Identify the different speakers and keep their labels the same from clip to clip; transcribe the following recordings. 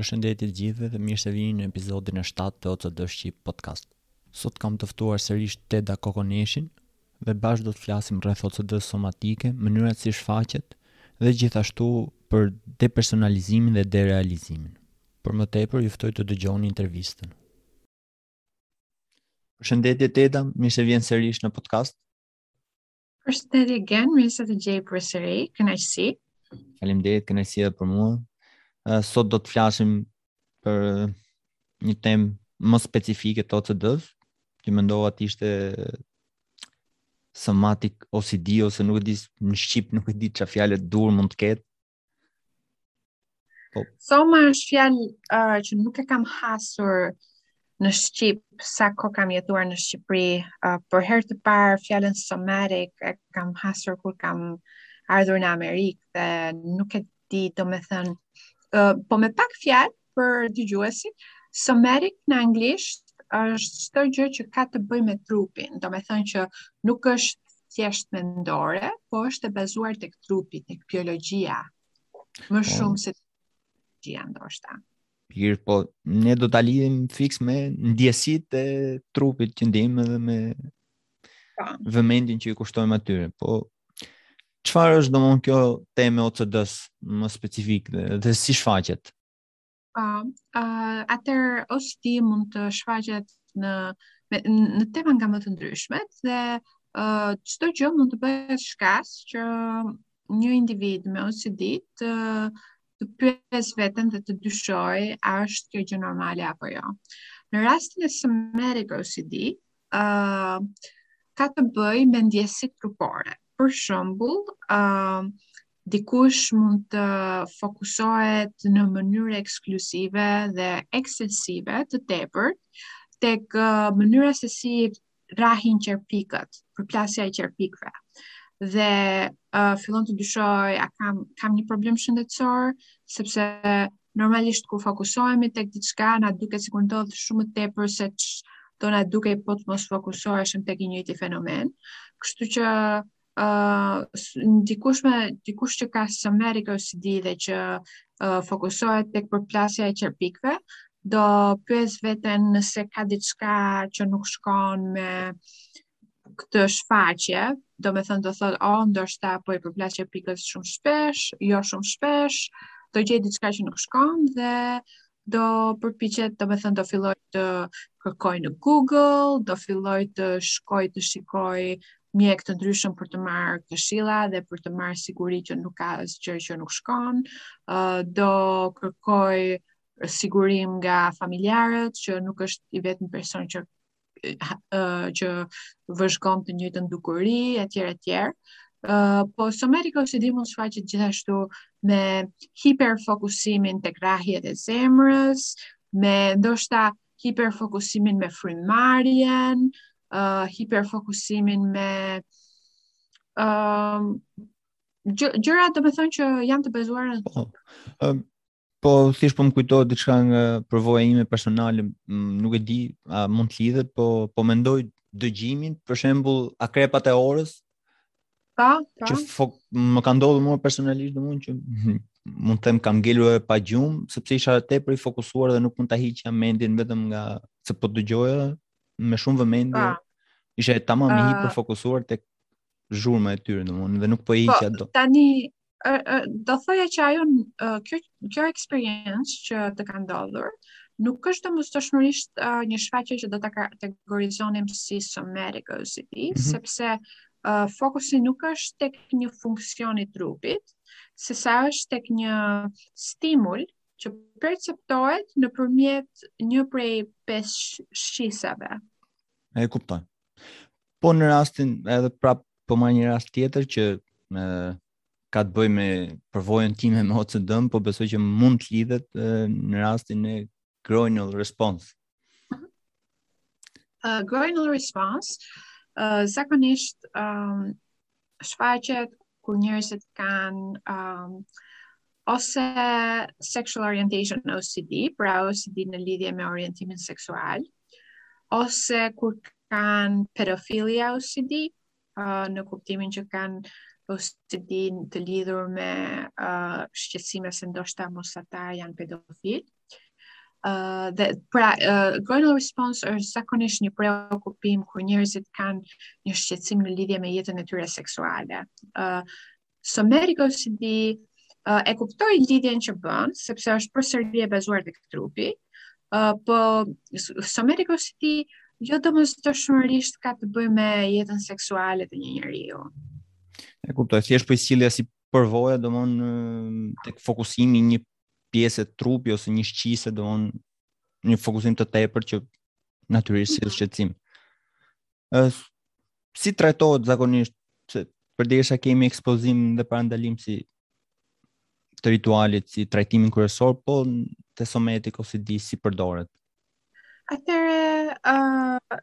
Speaker 1: Përshëndetje të gjithëve dhe mirë se vini në episodin e shtatë të OCD Shqip Podcast. Sot kam të ftuar sërish Teda Kokoneshin dhe bashkë do të flasim rreth OCD somatike, mënyrat si shfaqet dhe gjithashtu për depersonalizimin dhe derealizimin. Për më tepër ju ftoj të dëgjoni intervistën. Përshëndetje Teda, mirë se vjen sërish në podcast.
Speaker 2: Përshëndetje Gen, mirë se të gjej përsëri, kënaqësi.
Speaker 1: Faleminderit, kënaqësi edhe për mua. Uh, sot do të flasim për një temë më specifike të OCD-së, që mendova t'ishte somatic OCD ose nuk e di në shqip nuk e di çfarë fjale tjetër mund të ketë,
Speaker 2: Po. Soma është fjalë uh, që nuk e kam hasur në shqip, sa kohë kam jetuar në Shqipëri, uh, për herë të parë fjalën somatic e kam hasur kur kam ardhur në Amerikë dhe nuk e di domethënë, uh, po me pak fjalë, Për dëgjuesit, somatic në anglisht është çdo gjë që ka të bëjë me trupin, domethënë që nuk është thjesht mendore, po është e bazuar tek trupi, tek biologjia, më po. shumë se biologjia ndoshta.
Speaker 1: Mirë, po ne do ta lidhim fiks me ndjesitë e trupit që ndjejmë edhe me po. vëmendjen që i kushtojmë atyre. Po Çfarë është domethënë kjo temë e OCD-së më specifik dhe, dhe si shfaqet?
Speaker 2: Po, uh, uh, atëherë OCD mund të shfaqet në me, në tema nga më të ndryshmet dhe uh, çdo gjë mund të bëhet shkas që një individ me OCD të të pyesë veten dhe të dyshojë a është kjo gjë normale apo jo. Në rastin e somatic OCD, uh, ka të bëjë me ndjesitë trupore. Për shembull, ë uh, dikush mund të fokusohet në mënyrë ekskluzive dhe ekscesive të tepërt tek uh, mënyra se si rrahin qerpikët, përplasja e qerpikëve. Dhe uh, fillon të dyshojë a kam kam një problem shëndetësor, sepse Normalisht kur fokusohemi tek diçka, na duket sikur ndodh shumë më tepër se do na dukej po të mos fokusoheshim tek i njëjti fenomen. Kështu që uh, dikush me dikush që ka somatic OCD dhe që uh, fokusohet tek përplasja e qerpikëve, do pyesë veten nëse ka diçka që nuk shkon me këtë shfaqje, domethënë do thotë, o, oh, ndoshta po i përplas qerpikët shumë shpesh, jo shumë shpesh, do gjejë diçka që nuk shkon dhe do përpiqet, domethënë, do fillojë të kërkojë në Google, do fillojë të shkojë të shikojë mjekë të ndryshëm për të marrë këshilla dhe për të marrë siguri që nuk ka asgjë që nuk shkon. Uh, do kërkojë sigurim nga familjarët që nuk është i vetmi person që që vëzhgon të njëjtën dukuri etj etj. Uh, po somatic OCD mund shfaqet gjithashtu me hiperfokusimin tek rrahjet e zemrës, me ndoshta hiperfokusimin me frymëmarrjen, uh, hiperfokusimin me uh, gjëra domethënë që janë të bazuara në
Speaker 1: uh, Po, thjesht po më kujtohet diçka nga përvoja ime personale, nuk e di, a mund të lidhet, po po mendoj dëgjimin, për shembull, akrepat e orës.
Speaker 2: Po, po.
Speaker 1: Që fok, më ka ndodhur mua personalisht domethënë që mund të them kam ngelur edhe pa gjumë, sepse isha tepër i fokusuar dhe nuk mund ta hiqja mendjen vetëm nga se po dëgjoja me shumë vëmendje. Isha tamam i hiperfokusuar tek zhurma e tyre domthonë dhe nuk po e
Speaker 2: po, hiqja dot. Tani do thoja që ajo kjo kjo eksperiencë që të ka ndodhur nuk është domosdoshmërisht uh, një shfaqje që do ta kategorizonim si somatic OCD, mm -hmm. sepse uh, fokusi nuk është tek një funksion i trupit, se sa është tek një stimul që perceptohet nëpërmjet një prej pesë shqisave.
Speaker 1: E kuptoj. Po në rastin edhe prap po marr një rast tjetër që ka të bëjë me përvojën time me OCD-n, po besoj që mund të lidhet në rastin e groinal response.
Speaker 2: Uh, groinal response, uh, zakonisht um, shfaqet kur njerëzit kanë um, ose sexual orientation OCD, pra OCD në lidhje me orientimin seksual, ose kur kanë pedofilia OCD, uh, në kuptimin që kanë OCD të lidhur me uh, shqetësime se ndoshta mos ata janë pedofilë, Uh, dhe pra uh, groinal response është zakonisht një preokupim kur njerëzit kanë një shqetësim në lidhje me jetën e tyre seksuale. Ë uh, somatic OCD uh, e kuptoj lidhjen që bën sepse është përsëri e bazuar tek trupi. Ë uh, po somatic OCD jo domosdoshmërisht ka të bëjë me jetën seksuale të një njeriu.
Speaker 1: E kuptoj, thjesht po i sjellja si përvoja domethënë tek fokusimi një pjesë trupi ose një shqise do, pra një fokusim të tepër që natyrisht sjell shqetësim. Si trajtohet zakonisht se përderisa kemi ekspozim dhe parandalim si të ritualit si trajtimin kryesor, po te somatik OCD si përdoret.
Speaker 2: Atëherë, ë uh,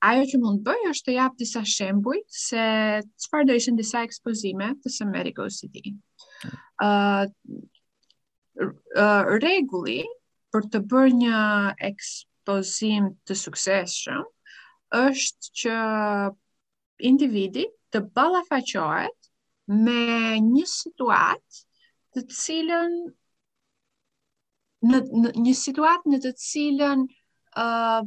Speaker 2: Ajo që mund të bëj është të jap disa shembuj se çfarë do ishin disa ekspozime te somatik OCD. Ë uh, uh, rregulli për të bërë një ekspozim të suksesshëm është që individi të ballafaqohet me një situatë të cilën në, në një situatë në të cilën uh,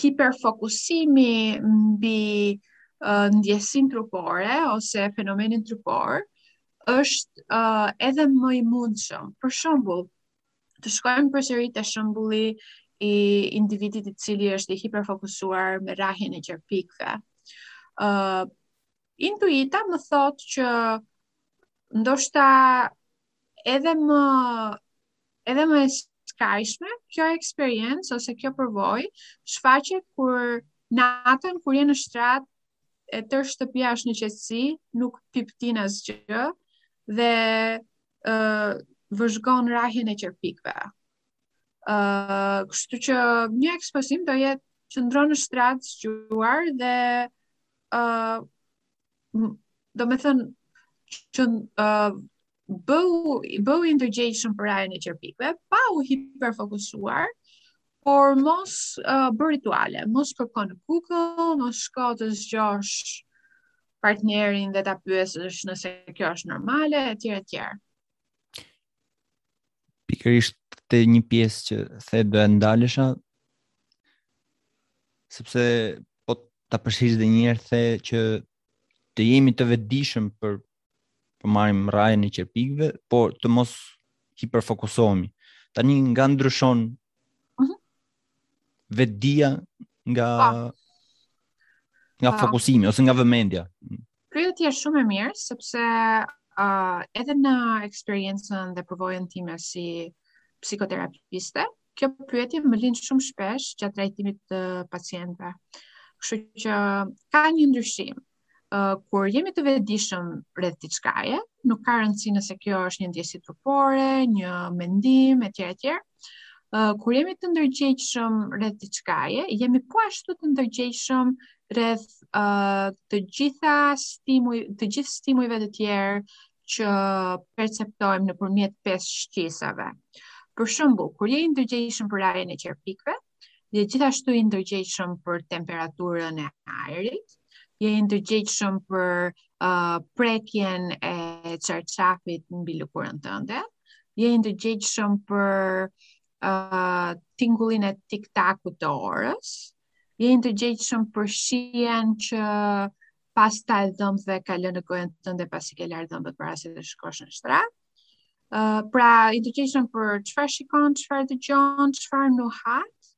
Speaker 2: hiperfokusimi mbi uh, ndjesinë trupore ose fenomenin trupor është uh, edhe më i mundshëm. Për shembull, të shkojmë përsëri te shembulli i individit i cili është i hiperfokusuar me rrahjen e qerpikëve. Uh, Intuita më thotë që ndoshta edhe më edhe më e skajshme kjo eksperiencë ose kjo përvojë shfaqet kur natën kur je në shtrat e tërë shtëpia është në qetësi, nuk pipëtin asgjë dhe ë uh, vëzhgon rrahjen e qerpikëve. ë uh, kështu që një ekspozim do jetë qëndro në shtrat zgjuar dhe uh, domethënë, që uh, bëhu, bëhu i ndërgjegjshëm për rrahjen e qerpikëve, pa u hiperfokusuar, por mos uh, bëj rituale, mos kërko në Google, mos shko të zgjosh partnerin dhe ta pyesësh nëse kjo është normale, etj etj.
Speaker 1: Pikërisht te një pjesë që the doja të ndalesha sepse po ta përsëris dhe një herë the që të jemi të vetëdijshëm për të marrim rrahjen e qerpikëve, por të mos hiperfokusohemi. Tani nga ndryshon mhm vetëdija nga, nga fokusimi ose nga vëmendja.
Speaker 2: Pyetje shumë e mirë, sepse uh, edhe në eksperiencën dhe përvojën time si psikoterapiste, kjo pyetje më lind shumë shpesh gjatë trajtimit të pacientëve. Kështu që ka një ndryshim. Uh, kur jemi të vetëdijshëm rreth diçkaje, nuk ka rëndësi nëse kjo është një ndjesi trupore, një mendim etj etj. kur jemi të ndërgjegjshëm rreth diçkaje, jemi po ashtu të ndërgjegjshëm rreth uh, të gjitha stimuj, të gjithë stimujve të tjerë që perceptojmë nëpërmjet pesë shqisave. Për shembull, kur je i ndërgjegjshëm për rrahjen e qerpikëve, Je gjithashtu i ndërgjegjshëm për temperaturën e ajrit, je i ndërgjegjshëm për uh, prekjen e çarçafit mbi lëkurën tënde, je i ndërgjegjshëm për uh, tingullin e tiktakut të orës, je i ndërgjegjshëm për shijen që pasta e dhëmbëve ka lënë në gojën tënde pasi ke larë dhëmbët para se të shkosh në shtrat. pra i ndërgjegjshëm për çfarë shikon, çfarë dëgjon, çfarë nuhat,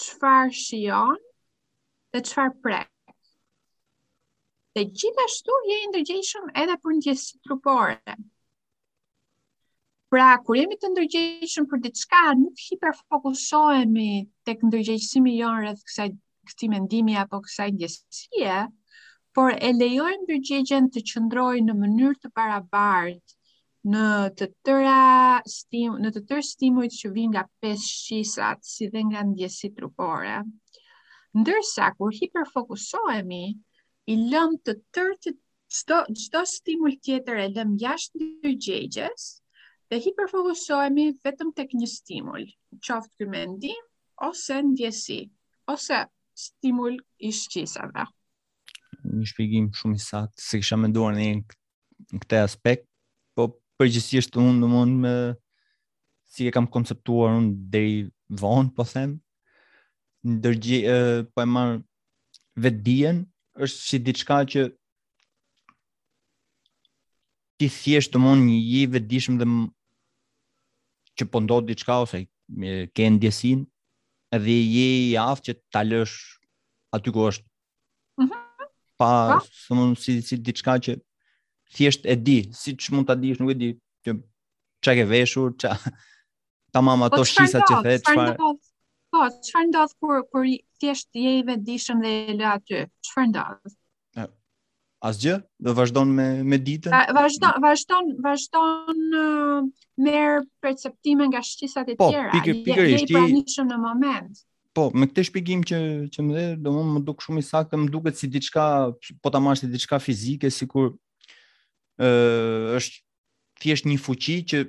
Speaker 2: çfarë shijon dhe çfarë prek. Dhe gjithashtu je i ndërgjegjshëm edhe për ndjesitë trupore. Pra, kur jemi të ndërgjegjshëm për diçka, nuk hiperfokusohemi tek ndërgjegjësimi jonë rreth kësaj këtij mendimi apo kësaj ndjesie, por e lejojmë ndërgjegjen të qëndrojë në mënyrë të barabartë në të tëra stim, në të tërë stimujt që vijnë nga pesë shqisat, si dhe nga ndjesitë trupore. Ndërsa kur hiperfokusohemi, i lëm të tërë të çdo çdo stimul tjetër e lëm jashtë ndërgjegjes dhe hiperfokusohemi vetëm tek një stimul, qoftë ky mendim, ose ndjesi, ose stimul i shqisave.
Speaker 1: Një shpjegim shumë i saktë, s'e kisha menduar në këtë aspekt, po përgjithsisht unë domethënë si e kam konceptuar unë deri vonë, po them, ndërgji, po e marr vetëdijen, është si diçka që ti thjesht domethënë je i vetëdijshëm dhe më... që po ndodh diçka ose ke ndjesinë edhe je i aftë që ta lësh aty ku është
Speaker 2: mm -hmm.
Speaker 1: pa po. së mund si, si diçka që thjesht e di siç mund ta dish nuk e di ça ke veshur që ta mama
Speaker 2: po,
Speaker 1: ato shqisat që the
Speaker 2: çfa... po çfarë ndodh kur, kur thjesht je i vetëdijshëm dhe e lë aty çfarë ndodh
Speaker 1: Asgjë, do vazhdon me me ditën.
Speaker 2: Vazhdon, vazhdon, vazhdon uh, merr perceptime nga shqisat e
Speaker 1: po,
Speaker 2: tjera.
Speaker 1: Po, pikë
Speaker 2: pikërisht i pranishëm në moment.
Speaker 1: Po, me këtë shpjegim që që më dhe, domethënë më duk shumë i saktë, më duket si diçka, po ta marrësh si diçka fizike, sikur ë uh, është thjesht një fuqi që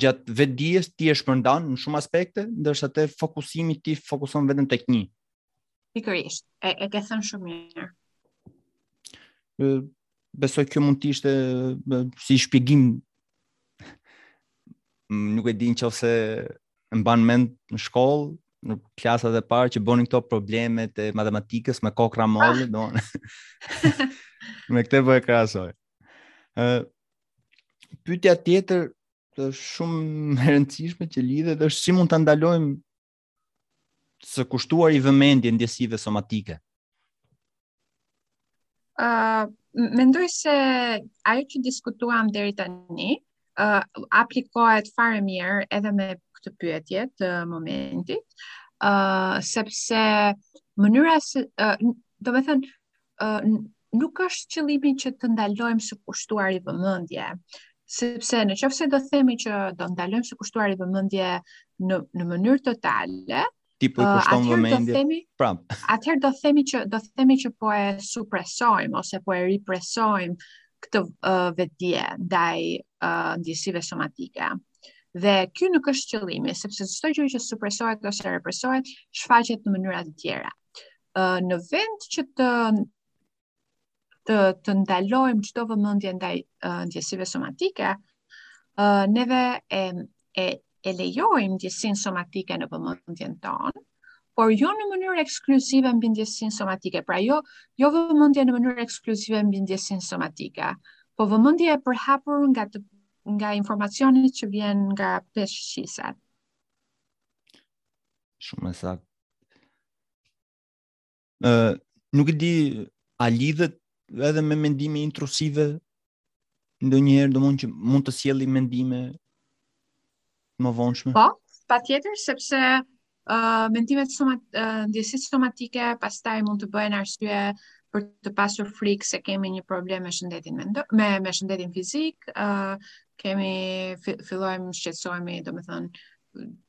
Speaker 1: gjatë vetëdijes ti e shpërndan në shumë aspekte, ndërsa te fokusimi ti fokuson vetëm tek një.
Speaker 2: Pikërisht, e, e ke thënë shumë mirë.
Speaker 1: Besoj kjo mund të ishte si shpjegim nuk e di në qoftë se e mban mend në shkollë, në klasat e parë që bënin këto problemet e matematikës me kokrra molle, ah. do. me këtë po e krahasoj. Ë pyetja tjetër është shumë e rëndësishme që lidhet është si mund ta ndalojmë së kushtuari vëmendje ndjesive somatike?
Speaker 2: Uh, mendoj se ajo që diskutuam deri tani uh, aplikohet fare mirë edhe me këtë pyetje të momentit, uh, sepse mënyra se uh, domethënë nuk është qëllimi që të ndalojmë së kushtuari vëmendje, sepse në qoftë se do themi që do ndalojmë së kushtuari vëmendje në në mënyrë totale,
Speaker 1: ti po kushton vëmendje. Themi, pra,
Speaker 2: atëherë do themi që do themi që po e supresojmë ose po e represojmë këtë uh, vetëdije ndaj uh, ndjesive somatike. Dhe ky nuk është qëllimi, sepse çdo gjë që supresohet ose represohet shfaqet në mënyra të tjera. në vend që të të të ndalojmë çdo vëmendje ndaj ndjesive somatike, neve e e e lejojmë ndjesinë somatike në vëmendjen tonë, por jo në mënyrë ekskluzive mbi ndjesinë somatike, pra jo jo vëmendje në mënyrë ekskluzive mbi ndjesinë somatike, po vëmendje e përhapur nga të, nga informacioni që vjen nga pesë shqisat.
Speaker 1: Shumë e saktë. Ë, nuk e di a lidhet edhe me mendime intruzive ndonjëherë domethënë që mund të sjelli mendime të mëvonshme.
Speaker 2: Po, patjetër sepse uh, mendimet somat uh, ndjesitë somatike pastaj mund të bëhen arsye për të pasur frikë se kemi një problem me shëndetin me, me me shëndetin fizik, uh, kemi fillojmë shqetësohemi, domethënë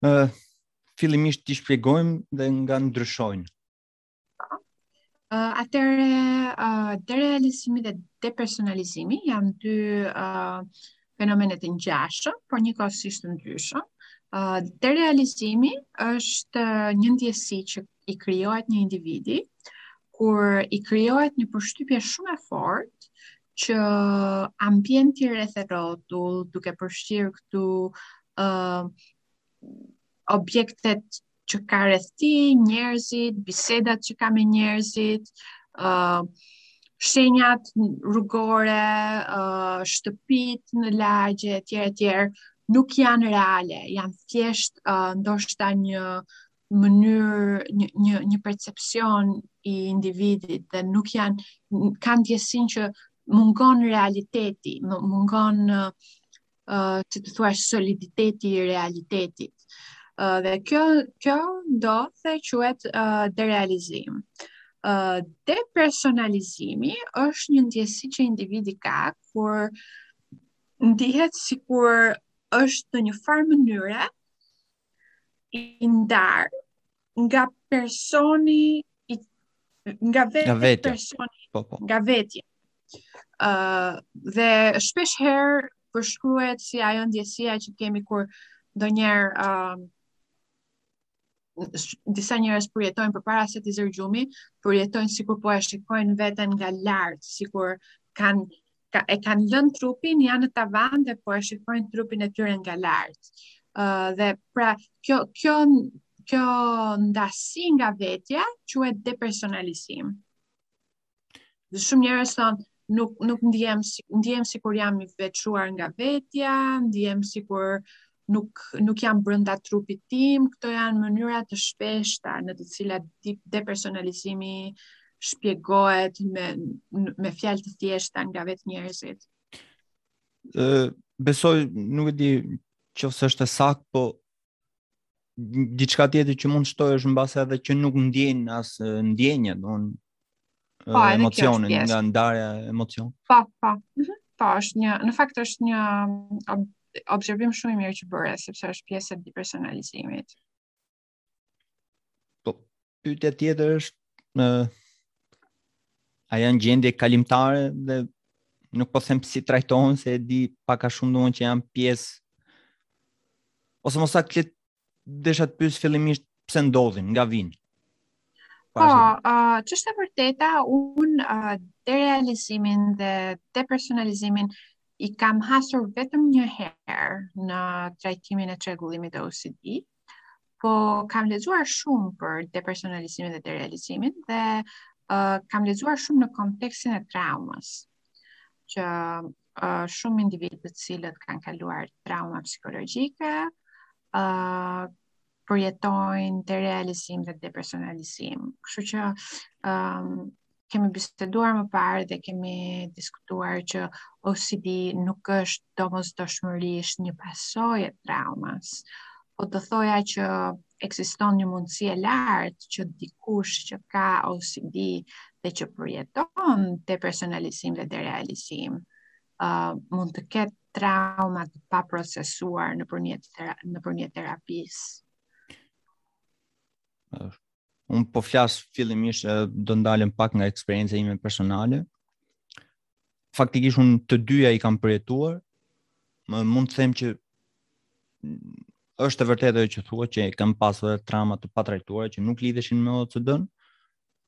Speaker 1: Ë uh, fillimisht t'i shpjegojmë dhe nga ndryshojnë.
Speaker 2: Uh, atëherë uh, derealizimi dhe depersonalizimi janë dy uh, fenomene të ngjashëm, por njëkohësisht të ndryshëm. Uh, derealizimi është një ndjesi që i krijohet një individi kur i krijohet një përshtypje shumë e fortë që ambienti rreth e rrotull, duke përfshirë këtu uh, objektet që ka rreth tij, njerëzit, bisedat që ka me njerëzit, uh, shenjat rrugore, uh, shtëpitë në lagje, etj etj, nuk janë reale, janë thjesht uh, ndoshta një mënyrë një një një percepcion i individit dhe nuk janë kanë ndjesinë që mungon realiteti, mungon ë uh, si të thuash soliditeti i realitetit. Uh, dhe kjo kjo do të quhet uh, derealizim. Ë uh, depersonalizimi është një ndjesi që individi ka kur ndihet sikur është në një farë mënyre i ndarë nga personi i, nga vetë
Speaker 1: nga vetja.
Speaker 2: personi
Speaker 1: po, po.
Speaker 2: nga vetja uh, dhe shpeshherë përshkruhet si ajo ndjesia që kemi kur ndonjëherë uh, disa njerëz përjetojnë përpara se t'i zërë gjumi, përjetojnë sikur po e shikojnë veten nga lart, sikur kanë ka, e kanë lënë trupin, janë në tavan dhe po e shikojnë trupin e tyre nga lart. Uh, dhe pra, kjo, kjo, kjo ndasi nga vetja, quhet depersonalizim. Dhe shumë njerëz thonë, nuk nuk ndihem si, ndihem sikur jam i veçuar nga vetja, ndihem sikur nuk nuk jam brenda trupit tim, këto janë mënyra të shpeshta në të cilat depersonalizimi shpjegohet me me fjalë të thjeshta nga vetë njerëzit.
Speaker 1: Ë besoj nuk e di qoftë se është e saktë, po diçka tjetër që mund të shtoj është mbase edhe që nuk ndjen as ndjenjat, do
Speaker 2: Po, edhe
Speaker 1: emocionin
Speaker 2: kjo
Speaker 1: nga ndarja e emocionit.
Speaker 2: Po, po. Mhm. Po, është një, në fakt është një ob, observim shumë i mirë që bëre, sepse është pjesë e depersonalizimit.
Speaker 1: Po, pyetja tjetër është ë a janë gjendje kalimtare dhe nuk po them si trajtohen se e di pak a shumë domun që janë pjesë ose mos saktë desha të pyes fillimisht pse ndodhin, nga vijnë.
Speaker 2: Po, uh, ç'është e vërteta, unë uh, derealizimin dhe depersonalizimin i kam hasur vetëm një herë në trajtimin e çrregullimit të OCD, po kam lexuar shumë për depersonalizimin dhe derealizimin dhe uh, kam lexuar shumë në kontekstin e traumës që uh, shumë individë të cilët kanë kaluar trauma psikologjike, uh, përjetojnë derealizim dhe depersonalizim. Kështu që um, kemi biseduar më parë dhe kemi diskutuar që OCD nuk është domosdoshmërisht një pasojë e traumës, Po të thoja që ekziston një mundësi e lartë që dikush që ka OCD dhe që përjeton depersonalizim dhe derealizim, uh, mund të ketë trauma të paprocesuara nëpërmjet, tera, nëpërmjet terapisë.
Speaker 1: Unë po flas fillimisht, do ndalem pak nga eksperienca ime personale, faktikisht unë të dyja i kam përjetuar, më mund të them që është e vërtetë ajo që thua që kam pasur edhe trauma të patrajtuara që nuk lidheshin me OCD-n,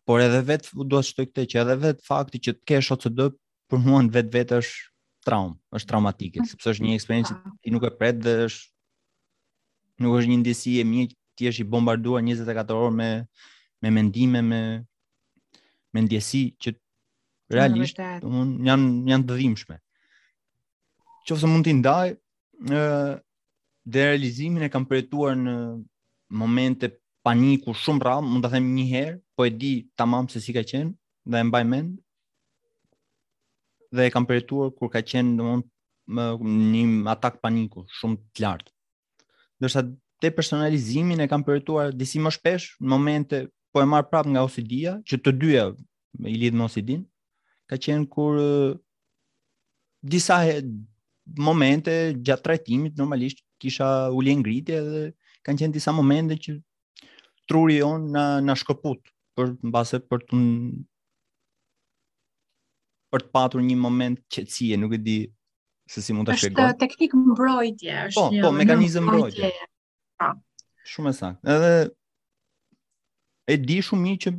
Speaker 1: por edhe vetë dua të shtoj këtë që edhe vetë fakti që të kesh OCD për mua në vetvete është traumë, është traumatike, mm. sepse është një eksperiencë që ti nuk e pret dhe është nuk është një ndjesi e mirë ti je i bombarduar 24 orë me me mendime, me me ndjesi që realisht un janë janë të dhimbshme. Qoftë se mund t'i ndaj ë derealizimin e kam përjetuar në momente paniku shumë rrallë, mund ta them një herë, po e di tamam se si ka qenë dhe e mbaj mend. Dhe e kam përjetuar kur ka qenë domthon në një atak paniku shumë të lartë. Ndërsa depersonalizimin e kam përjetuar disi më shpesh në momente po e marr prapë nga OCD-ja, që të dyja i lidh me OCD-n, ka qenë kur disa he, momente gjatë trajtimit normalisht kisha ulje ngritje dhe kanë qenë disa momente që truri jonë na na shkëput për mbase për të për të patur një moment qetësie, nuk e di se si mund ta shpjegoj.
Speaker 2: Është teknikë mbrojtje, është
Speaker 1: po,
Speaker 2: një
Speaker 1: po, mekanizëm mbrojtje.
Speaker 2: Po.
Speaker 1: Shumë e saktë. Edhe e di shumë mirë që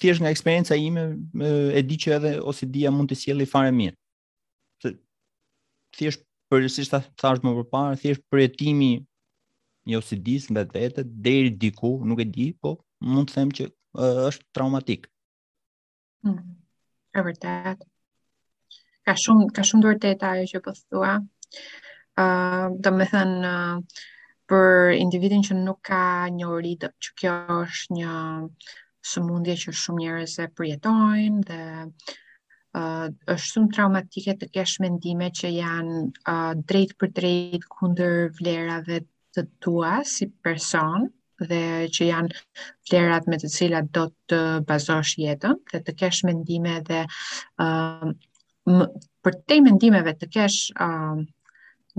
Speaker 1: thjesht nga eksperienca ime e di që edhe OCD-ja mund t'i sjelli fare mirë. thjesht përgjithësisht ta thashë më përpara, thjesht përjetimi i OCD-së në vetvete deri diku, nuk e di, po mund të them që uh, është traumatik.
Speaker 2: Hmm. E vërtetë. Ka shumë ka shumë të vërteta ajo që po thua. Ë, uh, domethënë uh, për individin që nuk ka njohuri, që kjo është një sëmundje që shumë njerëz e përjetojnë dhe uh, është shumë traumatike të kesh mendime që janë uh, drejtpërdrejt kundër vlerave të tua si person dhe që janë vlerat me të cilat do të bazosh jetën dhe të kesh mendime dhe uh, Më, përtej mendimeve të kesh uh,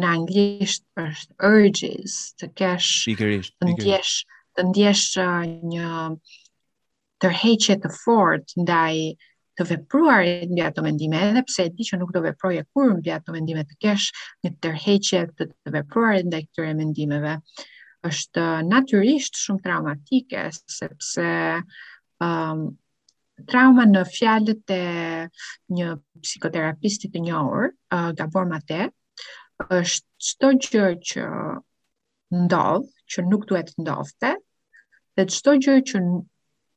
Speaker 2: në anglisht është urges, të kesh pikërisht,
Speaker 1: të
Speaker 2: ndjesh, të ndjesh uh, një tërheqje të fortë ndaj të vepruarit mbi ato mendime, edhe pse e di që nuk do veproje kurrë mbi ato mendime të kesh një tërheqje të, të vepruarit ndaj këtyre mendimeve. Është natyrisht shumë traumatike sepse ëm um, trauma në fjalët e një psikoterapisti të njohur, uh, Gabor Mate, është çdo gjë që ndodh, që nuk duhet të ndodhte, dhe çdo gjë që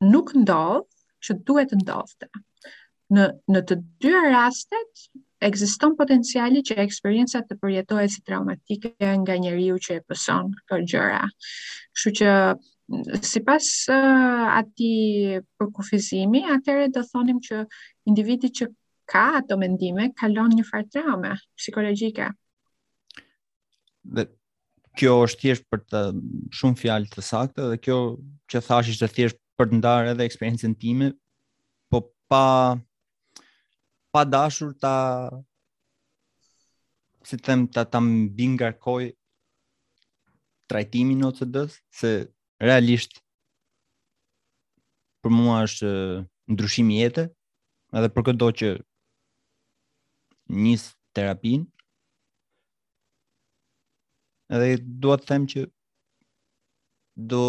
Speaker 2: nuk ndodh, që duhet të ndodhte. Në në të dy rastet ekziston potenciali që eksperienca të përjetohet si traumatike nga njeriu që e pëson këto gjëra. Kështu që Sipas atij përkufizimi, atëherë do thonim që individi që ka ato mendime kalon një farë traume psikologjike.
Speaker 1: Dhe kjo është thjesht për të shumë fjalë të sakta dhe kjo që thashë ishte thjesht për të ndarë edhe eksperiencën time, po pa pa dashur ta si të them ta ta mbingarkoj trajtimin e OCD-së se realisht për mua është ndryshim jete edhe për këdo që nis terapinë edhe dua të them që do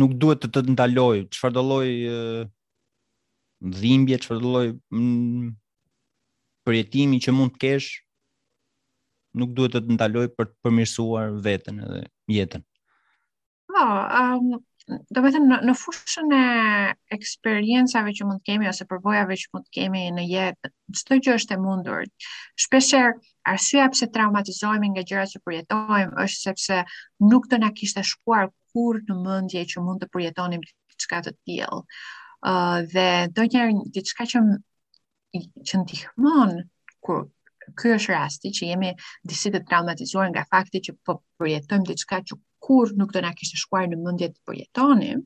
Speaker 1: nuk duhet të të ndalojë çfarëdo lloj dhimbje, çfarëdo lloj mm, përjetimi që mund të kesh nuk duhet të të ndalojë për të përmirësuar veten edhe jetën.
Speaker 2: Po, um, domethënë, në, në fushën e eksperiencave që mund të kemi, ose përvojave që mund të kemi në jetë, çdo gjë është e mundur. Shpeshherë, arsyeja pse traumatizohemi nga gjëra që përjetojmë, është sepse nuk do na kishte shkuar kurrë në mendje që mund të përjetonim diçka të tillë. Ë uh, dhe ndonjëherë diçka që që ndihmon kur ky është rasti që jemi disi të traumatizuar nga fakti që po përjetojmë diçka që kurrë nuk do na kishte shkuar në mendje të përjetonim,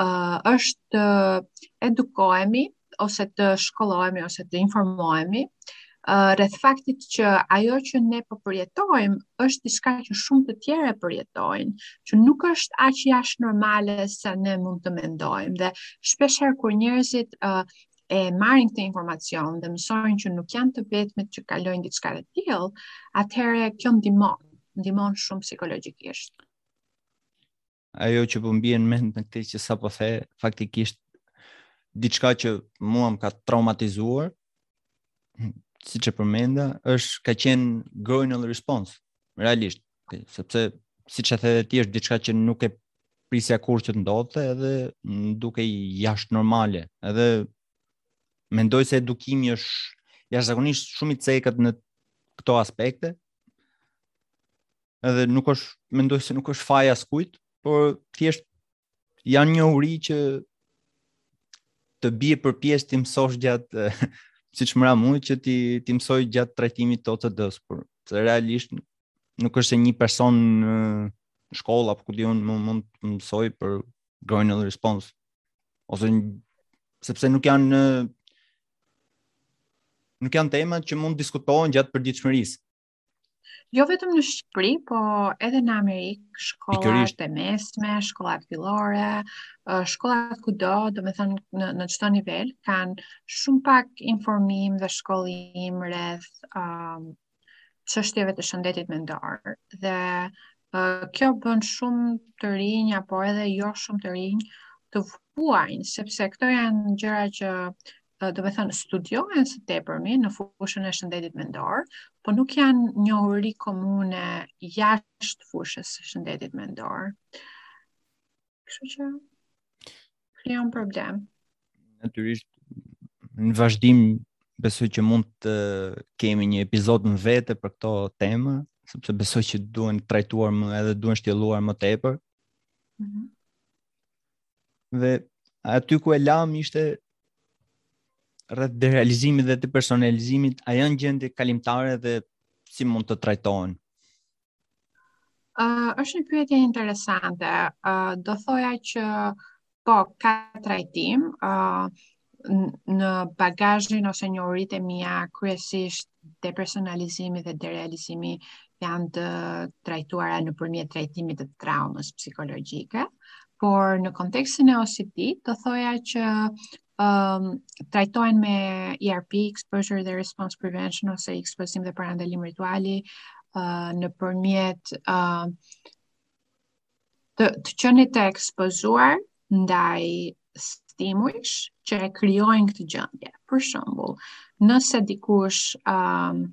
Speaker 2: ë uh, është uh, edukohemi ose të shkollohemi ose të informohemi uh, rreth faktit që ajo që ne po përjetojmë është diçka që shumë të tjerë e përjetojnë, që nuk është aq jashtë normales sa ne mund të mendojmë dhe shpeshherë kur njerëzit uh, e marrin këtë informacion dhe mësojnë që nuk janë të vetmit që kalojnë diçka të tillë, atëherë kjo ndihmon, ndihmon shumë psikologjikisht.
Speaker 1: ajo që po më bie në mend në këtë që sapo the, faktikisht diçka që mua më ka traumatizuar, siç e përmenda, është ka qenë groinal response, realisht, sepse siç e the dhe ti është diçka që nuk e prisja kurrë që të ndodhte edhe dukej jashtë normales, edhe mendoj se edukimi është jashtëzakonisht shumë i cekët në këto aspekte, edhe nuk është mendoj se nuk është faji i askujt, por thjesht janë njohuri që të bie për pjesë t'i mësosh gjatë siç më ra mua që t'i t'i mësoj gjatë trajtimit të OCD-s, por se realisht nuk është se një person në shkollë apo ku di unë më mund të mësojë për groinal response ose një, sepse nuk janë nuk janë tema që mund të diskutohen gjatë përditshmërisë.
Speaker 2: Jo vetëm në Shqipëri, po edhe në Amerikë, shkollat e mesme, shkollat fillore, shkollat kudo, domethënë në, në çdo nivel, kanë shumë pak informim dhe shkollim rreth um, çështjeve të shëndetit mendor. Dhe uh, kjo bën shumë të rinj, apo edhe jo shumë të rinj, të vuajnë, sepse këto janë gjëra që domethënë studiohen së tepërmi në fushën e shëndetit mendor, po nuk janë njohuri komune jashtë fushës së shëndetit mendor. Kështu që krijon problem.
Speaker 1: Natyrisht në vazhdim besoj që mund të kemi një episod më vete për këto tema, sepse besoj që duhen trajtuar më edhe duhen shtjelluar më tepër. Mm -hmm. dhe aty ku e lam ishte rreth derealizimit dhe të personalizimit, a janë gjendje kalimtare dhe si mund të trajtohen?
Speaker 2: Uh, është një pyetje interesante. Uh, do thoja që po ka trajtim, uh, në bagazhin ose njohuritë e mia kryesisht depersonalizimi dhe derealizimi janë të trajtuara nëpërmjet trajtimit të traumës psikologjike, por në kontekstin e OCD do thoja që um, trajtohen me ERP, Exposure dhe Response Prevention ose ekspozim dhe parandalim rituali uh, nëpërmjet uh, të të qenit të ekspozuar ndaj stimujsh që e krijojnë këtë gjendje. Për shembull, nëse dikush ë um,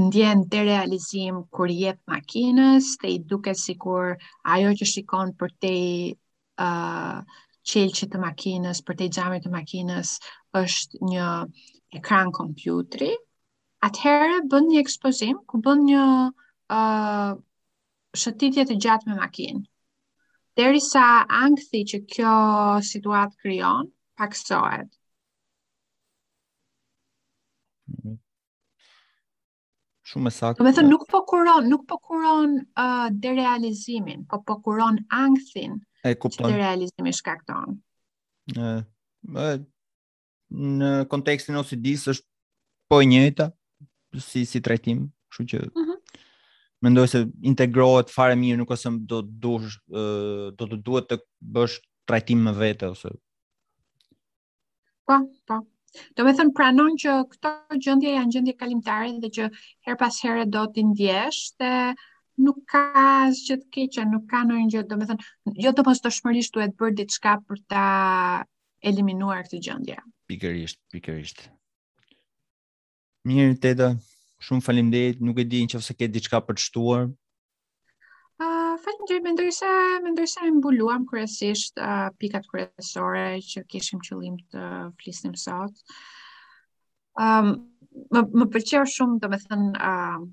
Speaker 2: ndjen derealizim kur i jep makinës, dhe i duket sikur ajo që shikon përtej ë uh, qelqit të makinës, përtej xhamit të makinës është një ekran kompjuteri, atëherë bën një ekspozim ku bën një uh, shëtitje të gjatë me makinë. Derisa ankthi që kjo situatë krijon, paksohet. Mhm.
Speaker 1: Shumë e saktë.
Speaker 2: Domethënë nuk po kuron, nuk po kuron uh, derealizimin, po po kuron ankthin.
Speaker 1: E kupton.
Speaker 2: Që derealizimi shkakton.
Speaker 1: Ë, në kontekstin e OCD-s është po e njëjta si si trajtim, kështu që mm -hmm. mendoj se integrohet fare mirë, nuk është se do të duh do të duhet të bësh trajtim me vete ose
Speaker 2: Po, po. Domethënë pranon që këto gjendje janë gjendje kalimtare dhe që herë pas here do t'i ndjesh dhe nuk ka asgjë të keqe, nuk ka ndonjë gjë, domethënë, jo domosdoshmërisht duhet bërë diçka për ta eliminuar këtë gjendje.
Speaker 1: Pikërisht, pikërisht. Mirë, Eda, shumë faleminderit. Nuk e di në qoftë se ke diçka për të shtuar.
Speaker 2: Uh, faleminderit, mendoj se mendoj se e mbuluam kryesisht uh, pikat kryesore që kishim qëllim të flisnim sot. Um, më, më pëlqeu shumë, domethënë, um,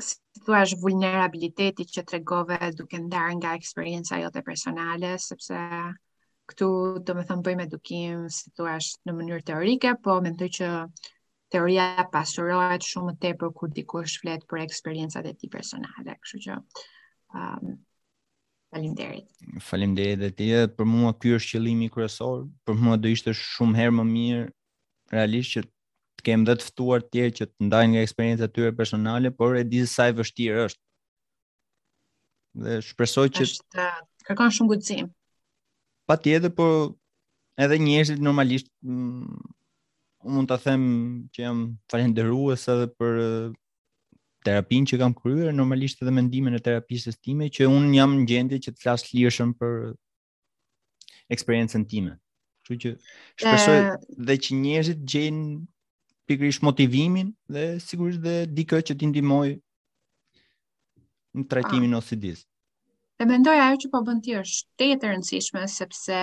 Speaker 2: si të thuash vulnerabiliteti që tregove duke ndarë nga eksperienca jote personale, sepse këtu domethënë bëjmë edukim, si të thuash në mënyrë teorike, po mendoj që teoria pasurohet shumë më tepër kur dikush flet për eksperiencat e tij personale, kështu që um, Faleminderit.
Speaker 1: Faleminderit dhe ti. Për mua ky është qëllimi kryesor. Për mua do ishte shumë herë më mirë realisht që të kem dhe të ftuar të tjerë që të ndajnë nga eksperienca e tyre personale, por e di se sa e vështirë është. Dhe shpresoj që
Speaker 2: është kërkon shumë guxim.
Speaker 1: Patjetër, por edhe njerëzit normalisht mm, unë mund ta them që jam falënderues edhe për terapinë që kam kryer, normalisht edhe me ndihmën e terapistes time që unë jam në gjendje që të flas lirshëm për eksperiencën time. Kështu që shpresoj e... dhe që njerëzit gjejnë pikërisht motivimin dhe sigurisht dhe dikë që t'i ndihmojë në trajtimin e OCD-s.
Speaker 2: E mendoj ajo që po bën ti është vërtet e rëndësishme sepse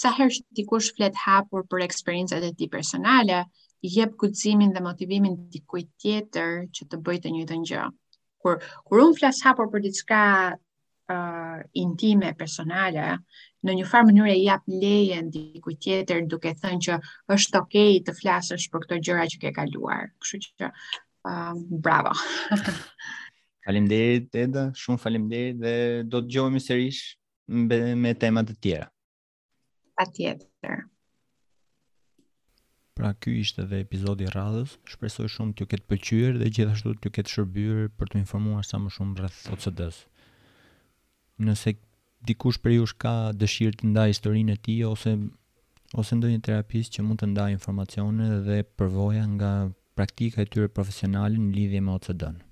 Speaker 2: sa herë që dikush flet hapur për eksperiencat e tij personale, i jep guximin dhe motivimin dikujt tjetër që të bëjë të njëjtën gjë. Kur kur unë flas hapur për diçka uh, intime, personale, në një farë mënyrë i jap lejen dikujt tjetër duke thënë që është okay të flasësh për këto gjëra që ke kaluar. Kështu që uh, bravo.
Speaker 1: faleminderit Eda, shumë faleminderit dhe do të dëgjohemi sërish me, me tema të tjera.
Speaker 2: Patjetër.
Speaker 1: Pra ky ishte dhe episodi i radhës. Shpresoj shumë t'ju ketë pëlqyer dhe gjithashtu t'ju ketë shërbyer për t'u informuar sa më shumë rreth OCD-s. Nëse dikush prej jush ka dëshirë të ndajë historinë e tij ose ose ndonjë terapist që mund të ndajë informacione dhe përvoja nga praktika e tyre profesionale në lidhje me OCD-në.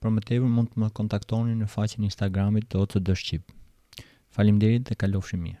Speaker 1: Për më tepër mund të më kontaktoni në faqen e Instagramit të OCD Shqip. Faleminderit dhe kalofshi mirë!